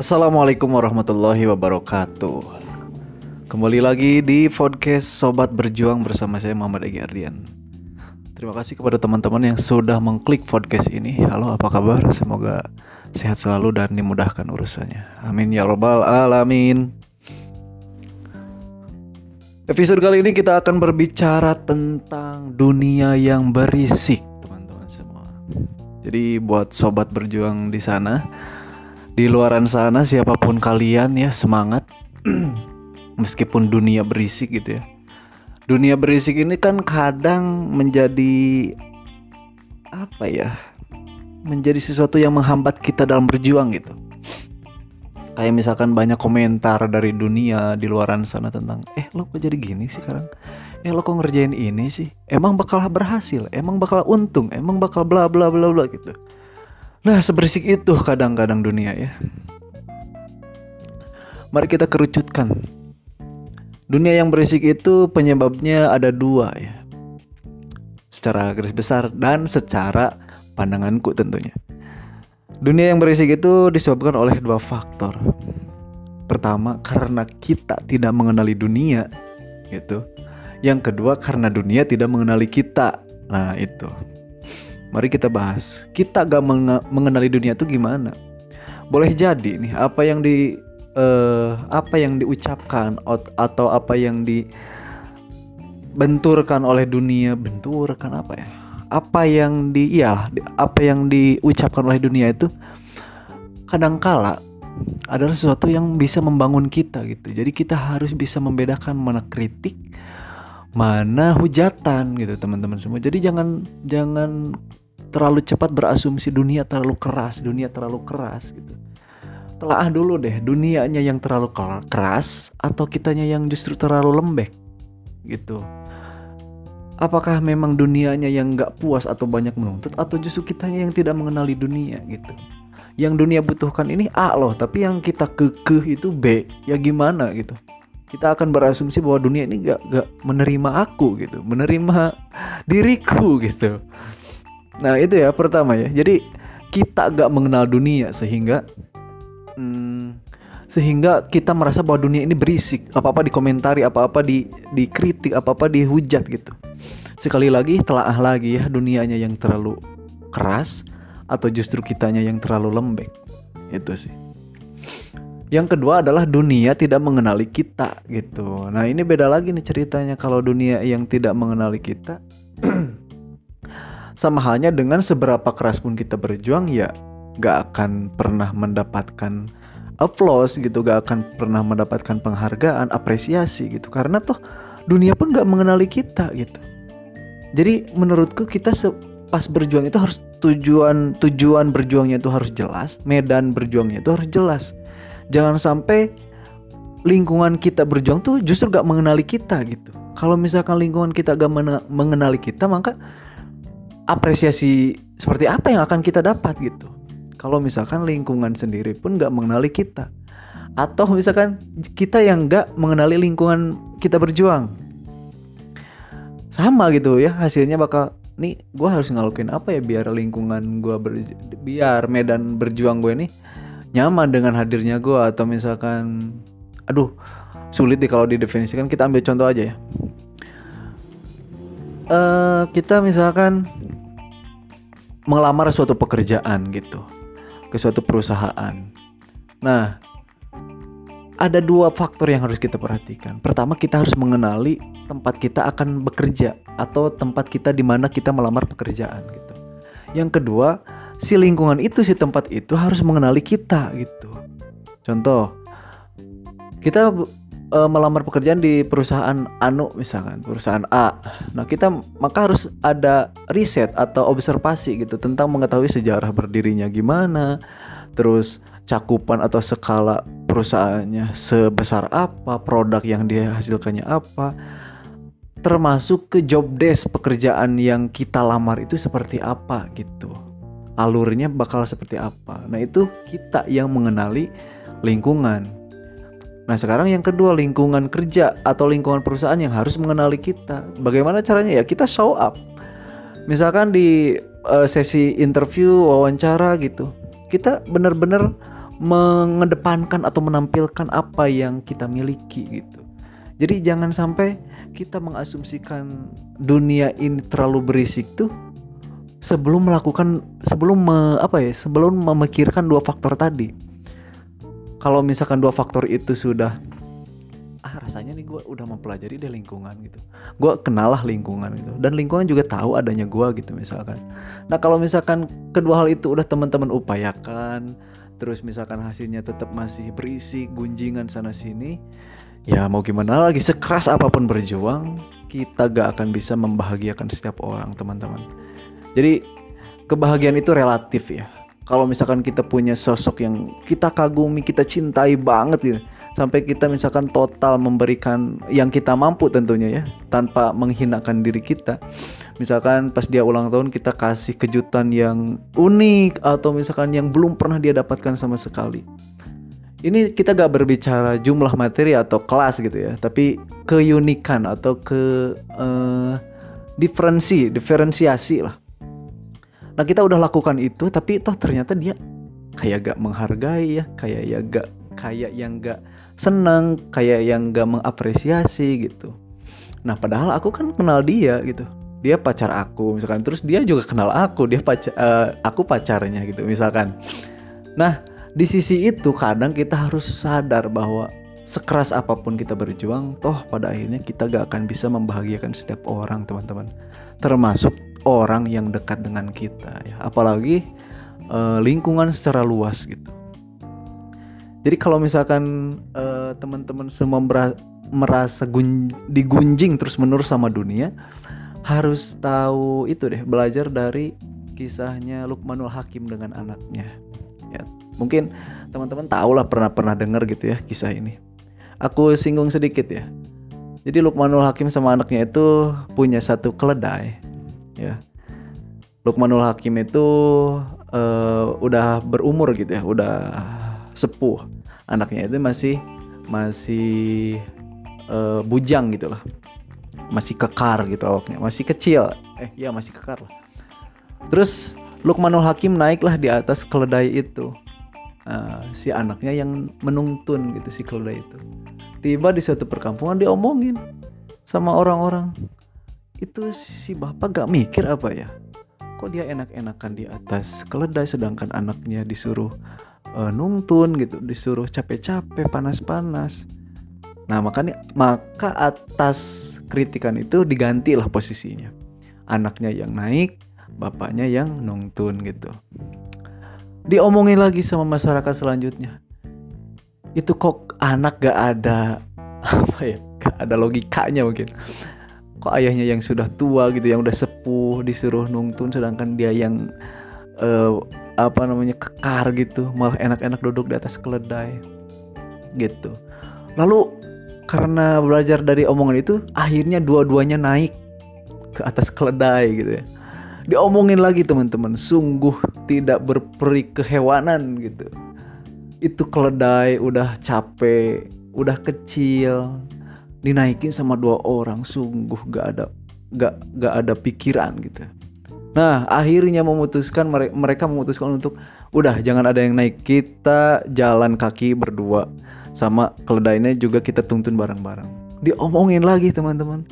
Assalamualaikum warahmatullahi wabarakatuh. Kembali lagi di podcast Sobat Berjuang bersama saya Muhammad Egi Ardian. Terima kasih kepada teman-teman yang sudah mengklik podcast ini. Halo, apa kabar? Semoga sehat selalu dan dimudahkan urusannya. Amin ya robbal alamin. Episode kali ini kita akan berbicara tentang dunia yang berisik, teman-teman semua. Jadi buat sobat berjuang di sana, di luaran sana siapa pun kalian ya semangat. Meskipun dunia berisik gitu ya. Dunia berisik ini kan kadang menjadi apa ya? Menjadi sesuatu yang menghambat kita dalam berjuang gitu. Kayak misalkan banyak komentar dari dunia di luaran sana tentang eh lo kok jadi gini sih sekarang? Eh lo kok ngerjain ini sih? Emang bakal berhasil? Emang bakal untung? Emang bakal bla bla bla bla gitu nah seberisik itu kadang-kadang dunia ya mari kita kerucutkan dunia yang berisik itu penyebabnya ada dua ya secara garis besar dan secara pandanganku tentunya Dunia yang berisik itu disebabkan oleh dua faktor. Pertama, karena kita tidak mengenali dunia, gitu. Yang kedua, karena dunia tidak mengenali kita. Nah, itu. Mari kita bahas. Kita gak mengenali dunia itu gimana? Boleh jadi nih apa yang di uh, apa yang diucapkan atau apa yang dibenturkan oleh dunia, benturkan apa ya? apa yang di ya apa yang diucapkan oleh dunia itu kadangkala adalah sesuatu yang bisa membangun kita gitu. Jadi kita harus bisa membedakan mana kritik, mana hujatan gitu teman-teman semua. Jadi jangan jangan terlalu cepat berasumsi dunia terlalu keras, dunia terlalu keras gitu. Telah dulu deh dunianya yang terlalu keras atau kitanya yang justru terlalu lembek gitu. Apakah memang dunianya yang nggak puas atau banyak menuntut atau justru kitanya yang tidak mengenali dunia gitu? Yang dunia butuhkan ini A loh tapi yang kita kekeh itu B. Ya gimana gitu? Kita akan berasumsi bahwa dunia ini gak, gak menerima aku gitu menerima diriku gitu nah itu ya pertama ya. Jadi kita gak mengenal dunia sehingga hmm, sehingga kita merasa bahwa dunia ini berisik. Apa-apa dikomentari apa-apa di dikritik apa-apa dihujat gitu. Sekali lagi telaah lagi ya dunianya yang terlalu keras atau justru kitanya yang terlalu lembek. Itu sih. Yang kedua adalah dunia tidak mengenali kita gitu. Nah ini beda lagi nih ceritanya. Kalau dunia yang tidak mengenali kita sama halnya dengan seberapa keras pun kita berjuang ya gak akan pernah mendapatkan applause gitu gak akan pernah mendapatkan penghargaan apresiasi gitu. Karena tuh dunia pun gak mengenali kita gitu. Jadi menurutku kita pas berjuang itu harus tujuan tujuan berjuangnya itu harus jelas medan berjuangnya itu harus jelas. Jangan sampai lingkungan kita berjuang tuh justru gak mengenali kita gitu. Kalau misalkan lingkungan kita gak mengenali kita maka apresiasi seperti apa yang akan kita dapat gitu. Kalau misalkan lingkungan sendiri pun nggak mengenali kita. Atau misalkan kita yang nggak mengenali lingkungan kita berjuang. Sama gitu ya hasilnya bakal nih gue harus ngalukin apa ya biar lingkungan gue ber, biar medan berjuang gue ini nyaman dengan hadirnya gue atau misalkan aduh sulit deh kalau didefinisikan kita ambil contoh aja ya. Uh, kita misalkan melamar suatu pekerjaan gitu ke suatu perusahaan. Nah, ada dua faktor yang harus kita perhatikan. Pertama, kita harus mengenali tempat kita akan bekerja atau tempat kita di mana kita melamar pekerjaan gitu. Yang kedua, si lingkungan itu, si tempat itu harus mengenali kita gitu. Contoh, kita e, melamar pekerjaan di perusahaan Anu misalkan, perusahaan A. Nah, kita maka harus ada riset atau observasi gitu tentang mengetahui sejarah berdirinya gimana, terus cakupan atau skala perusahaannya sebesar apa, produk yang dihasilkannya apa, termasuk ke job desk pekerjaan yang kita lamar itu seperti apa gitu. Alurnya bakal seperti apa. Nah, itu kita yang mengenali lingkungan Nah sekarang yang kedua lingkungan kerja atau lingkungan perusahaan yang harus mengenali kita. Bagaimana caranya ya kita show up. Misalkan di uh, sesi interview wawancara gitu, kita benar-benar mengedepankan atau menampilkan apa yang kita miliki gitu. Jadi jangan sampai kita mengasumsikan dunia ini terlalu berisik tuh sebelum melakukan sebelum me, apa ya sebelum memikirkan dua faktor tadi kalau misalkan dua faktor itu sudah ah rasanya nih gue udah mempelajari deh lingkungan gitu. Gue kenal lah lingkungan gitu dan lingkungan juga tahu adanya gue gitu misalkan. Nah kalau misalkan kedua hal itu udah teman-teman upayakan terus misalkan hasilnya tetap masih berisi gunjingan sana sini ya mau gimana lagi sekeras apa pun berjuang kita gak akan bisa membahagiakan setiap orang teman-teman. Jadi kebahagiaan itu relatif ya. Kalau misalkan kita punya sosok yang kita kagumi, kita cintai banget gitu. Sampai kita misalkan total memberikan yang kita mampu tentunya ya, tanpa menghinakan diri kita. Misalkan pas dia ulang tahun kita kasih kejutan yang unik atau misalkan yang belum pernah dia dapatkan sama sekali. Ini kita gak berbicara jumlah materi atau kelas gitu ya, tapi keunikan atau ke uh, diferensi, diferensiasi lah Nah kita udah lakukan itu tapi toh ternyata dia kayak gak menghargai ya, kayak ya gak kayak yang gak seneng, kayak yang gak mengapresiasi gitu. Nah padahal aku kan kenal dia gitu. Dia pacar aku misalkan, terus dia juga kenal aku, dia pacar, uh, aku pacarnya gitu misalkan. Nah di sisi itu kadang kita harus sadar bahwa sekeras apa pun kita berjuang, toh pada akhirnya kita gak akan bisa membahagiakan setiap orang teman-teman. Termasuk orang yang dekat dengan kita ya. Apalagi uh, lingkungan secara luas gitu. Jadi kalau misalkan uh, teman-teman semua merasa gun digunjing terus menerus sama dunia harus tahu itu deh belajar dari kisahnya Lukmanul Hakim dengan anaknya. Ya mungkin teman-teman tahu lah pernah pernah dengar gitu ya kisah ini. Aku singgung sedikit ya. Jadi Lukmanul Hakim sama anaknya itu punya satu keledai ya. Lukmanul Hakim itu uh, udah berumur gitu ya udah sepuh. Anaknya itu masih masih uh, bujang gitu lah masih kekar gitu awaknya masih kecil. Eh ya masih kekar lah. Terus Lukmanul Hakim naiklah di atas keledai itu. Uh, si anaknya yang menuntun gitu si keledai itu. Tiba di suatu perkampungan diomongin sama orang-orang itu si bapak gak mikir apa ya? Kok dia enak-enakan di atas keledai sedangkan anaknya disuruh uh, nungtun gitu disuruh capek-capek panas-panas. Nah makanya maka atas kritikan itu digantilah posisinya. Anaknya yang naik bapaknya yang nungtun gitu. Diomongin lagi sama masyarakat selanjutnya. Itu kok anak gak ada apa ya gak ada logikanya mungkin kok ayahnya yang sudah tua gitu yang udah sepuh disuruh nungtun sedangkan dia yang uh, apa namanya kekar gitu malah enak-enak duduk di atas keledai gitu. Lalu karena belajar dari omongan itu akhirnya dua-duanya naik ke atas keledai gitu ya. Diomongin lagi teman-teman sungguh tidak berperi kehewanan gitu. Itu keledai udah capek udah kecil dinaikin sama dua orang sungguh gak ada gak gak ada pikiran gitu. Nah akhirnya memutuskan mereka memutuskan untuk udah jangan ada yang naik kita jalan kaki berdua. Sama keledainya juga kita tuntun bareng-bareng. Diomongin lagi teman-teman.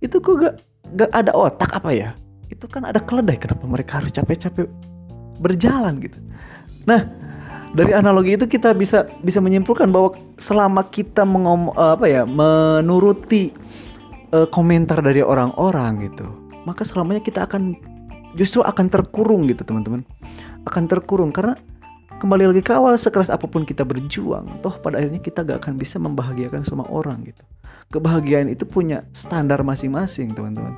Itu kok gak gak ada otak apa ya? Itu kan ada keledai kenapa mereka harus capek-capek berjalan gitu? Nah dari analogi itu kita bisa bisa menyimpulkan bahwa selama kita mengom eh, apa ya menuruti uh, komentar dari orang-orang gitu maka selamanya kita akan justru akan terkurung gitu teman-teman. Akan terkurung karena kembali lagi ke awal sekeras apa pun kita berjuang toh pada akhirnya kita gak akan bisa membahagiakan semua orang gitu. Kebahagiaan itu punya standar masing-masing teman-teman.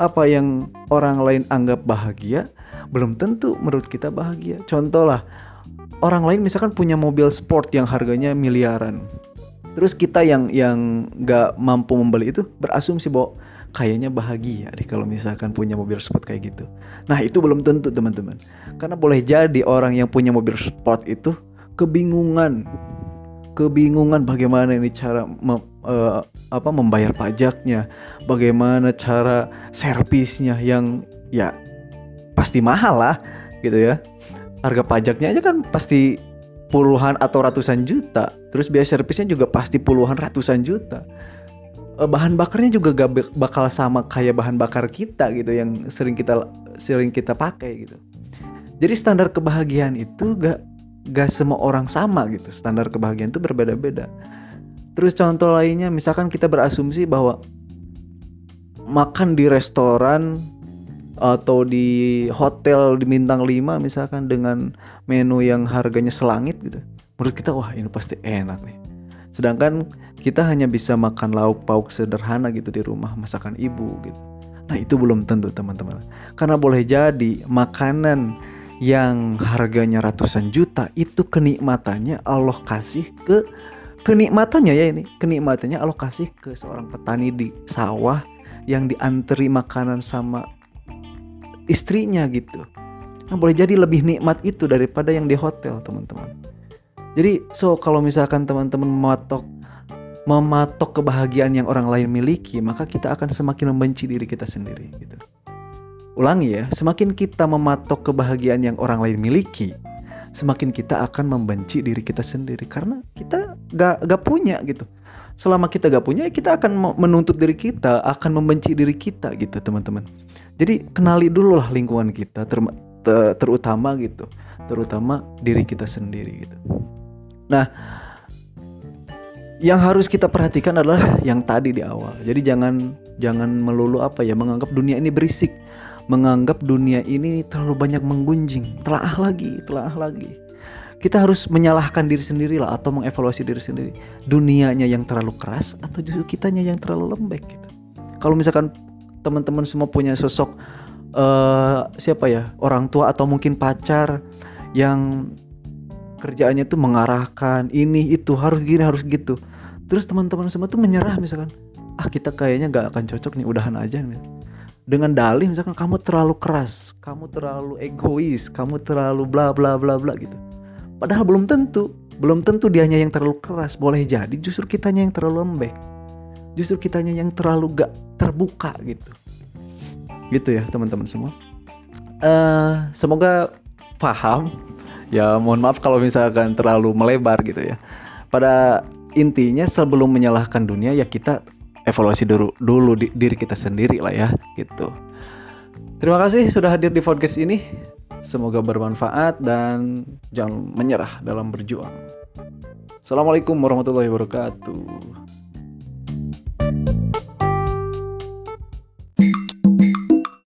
Apa yang orang lain anggap bahagia belum tentu menurut kita bahagia. Contoh lah orang lain misalkan punya mobil sport yang harganya miliaran. Terus kita yang yang nggak mampu membeli itu berasumsi bahwa kayaknya bahagia deh kalau misalkan punya mobil sport kayak gitu. Nah itu belum tentu teman-teman. Karena boleh jadi orang yang punya mobil sport itu kebingungan. Kebingungan bagaimana ini cara me, uh, apa membayar pajaknya. Bagaimana cara servisnya yang ya pasti mahal lah gitu ya harga pajaknya aja kan pasti puluhan atau ratusan juta. Terus biaya servisnya juga pasti puluhan ratusan juta. Eh, bahan bakarnya juga gak bakal sama kayak bahan bakar kita gitu yang sering kita sering kita pakai gitu. Jadi standar kebahagiaan itu gak gak semua orang sama gitu. Standar kebahagiaan itu berbeda-beda. Terus contoh lainnya misalkan kita berasumsi bahwa makan di restoran atau di hotel di bintang 5 misalkan dengan menu yang harganya selangit gitu. Menurut kita wah ini pasti enak nih. Sedangkan kita hanya bisa makan lauk pauk sederhana gitu di rumah masakan ibu gitu. Nah itu belum tentu teman-teman. Karena boleh jadi makanan yang harganya ratusan juta itu kenikmatannya Allah kasih ke kenikmatannya ya ini kenikmatannya Allah kasih ke seorang petani di sawah yang dianteri makanan sama istrinya gitu nah boleh jadi lebih nikmat itu daripada yang di hotel teman-teman jadi so kalau misalkan teman-teman mematok mematok kebahagiaan yang orang lain miliki, maka kita akan semakin membenci diri kita sendiri gitu. Ulangi ya, semakin kita mematok kebahagiaan yang orang lain miliki, semakin kita akan membenci diri kita sendiri karena kita gak, gak punya gitu. Selama kita gak punya, kita akan menuntut diri kita, akan membenci diri kita gitu teman-teman. Jadi kenali dulu lah lingkungan kita, ter, ter, terutama gitu, terutama diri kita sendiri gitu. Nah, yang harus kita perhatikan adalah yang tadi di awal. Jadi jangan jangan melulu apa ya menganggap dunia ini berisik, menganggap dunia ini terlalu banyak menggunjing, telaah lagi, telaah lagi. Kita harus menyalahkan diri sendiri lah atau mengevaluasi diri sendiri. Dunianya yang terlalu keras atau justru kitanya yang terlalu lembek gitu. Kalau misalkan teman-teman semua punya sosok uh, siapa ya orang tua atau mungkin pacar yang kerjaannya tuh mengarahkan ini itu harus gini harus gitu terus teman-teman semua tuh menyerah misalkan ah kita kayaknya nggak akan cocok nih udahan aja nih dengan dalih misalkan kamu terlalu keras kamu terlalu egois kamu terlalu bla bla bla bla gitu padahal belum tentu belum tentu dianya yang terlalu keras. Boleh jadi justru kitanya yang terlalu lembek. Justru kitanya yang terlalu gak terbuka gitu. Gitu ya teman-teman semua. Uh, semoga paham. Ya mohon maaf kalau misalkan terlalu melebar gitu ya. Pada intinya sebelum menyalahkan dunia ya kita evaluasi dulu dulu di, diri kita sendiri lah ya gitu. Terima kasih sudah hadir di podcast ini. Semoga bermanfaat dan jangan menyerah dalam berjuang. Assalamualaikum warahmatullahi wabarakatuh.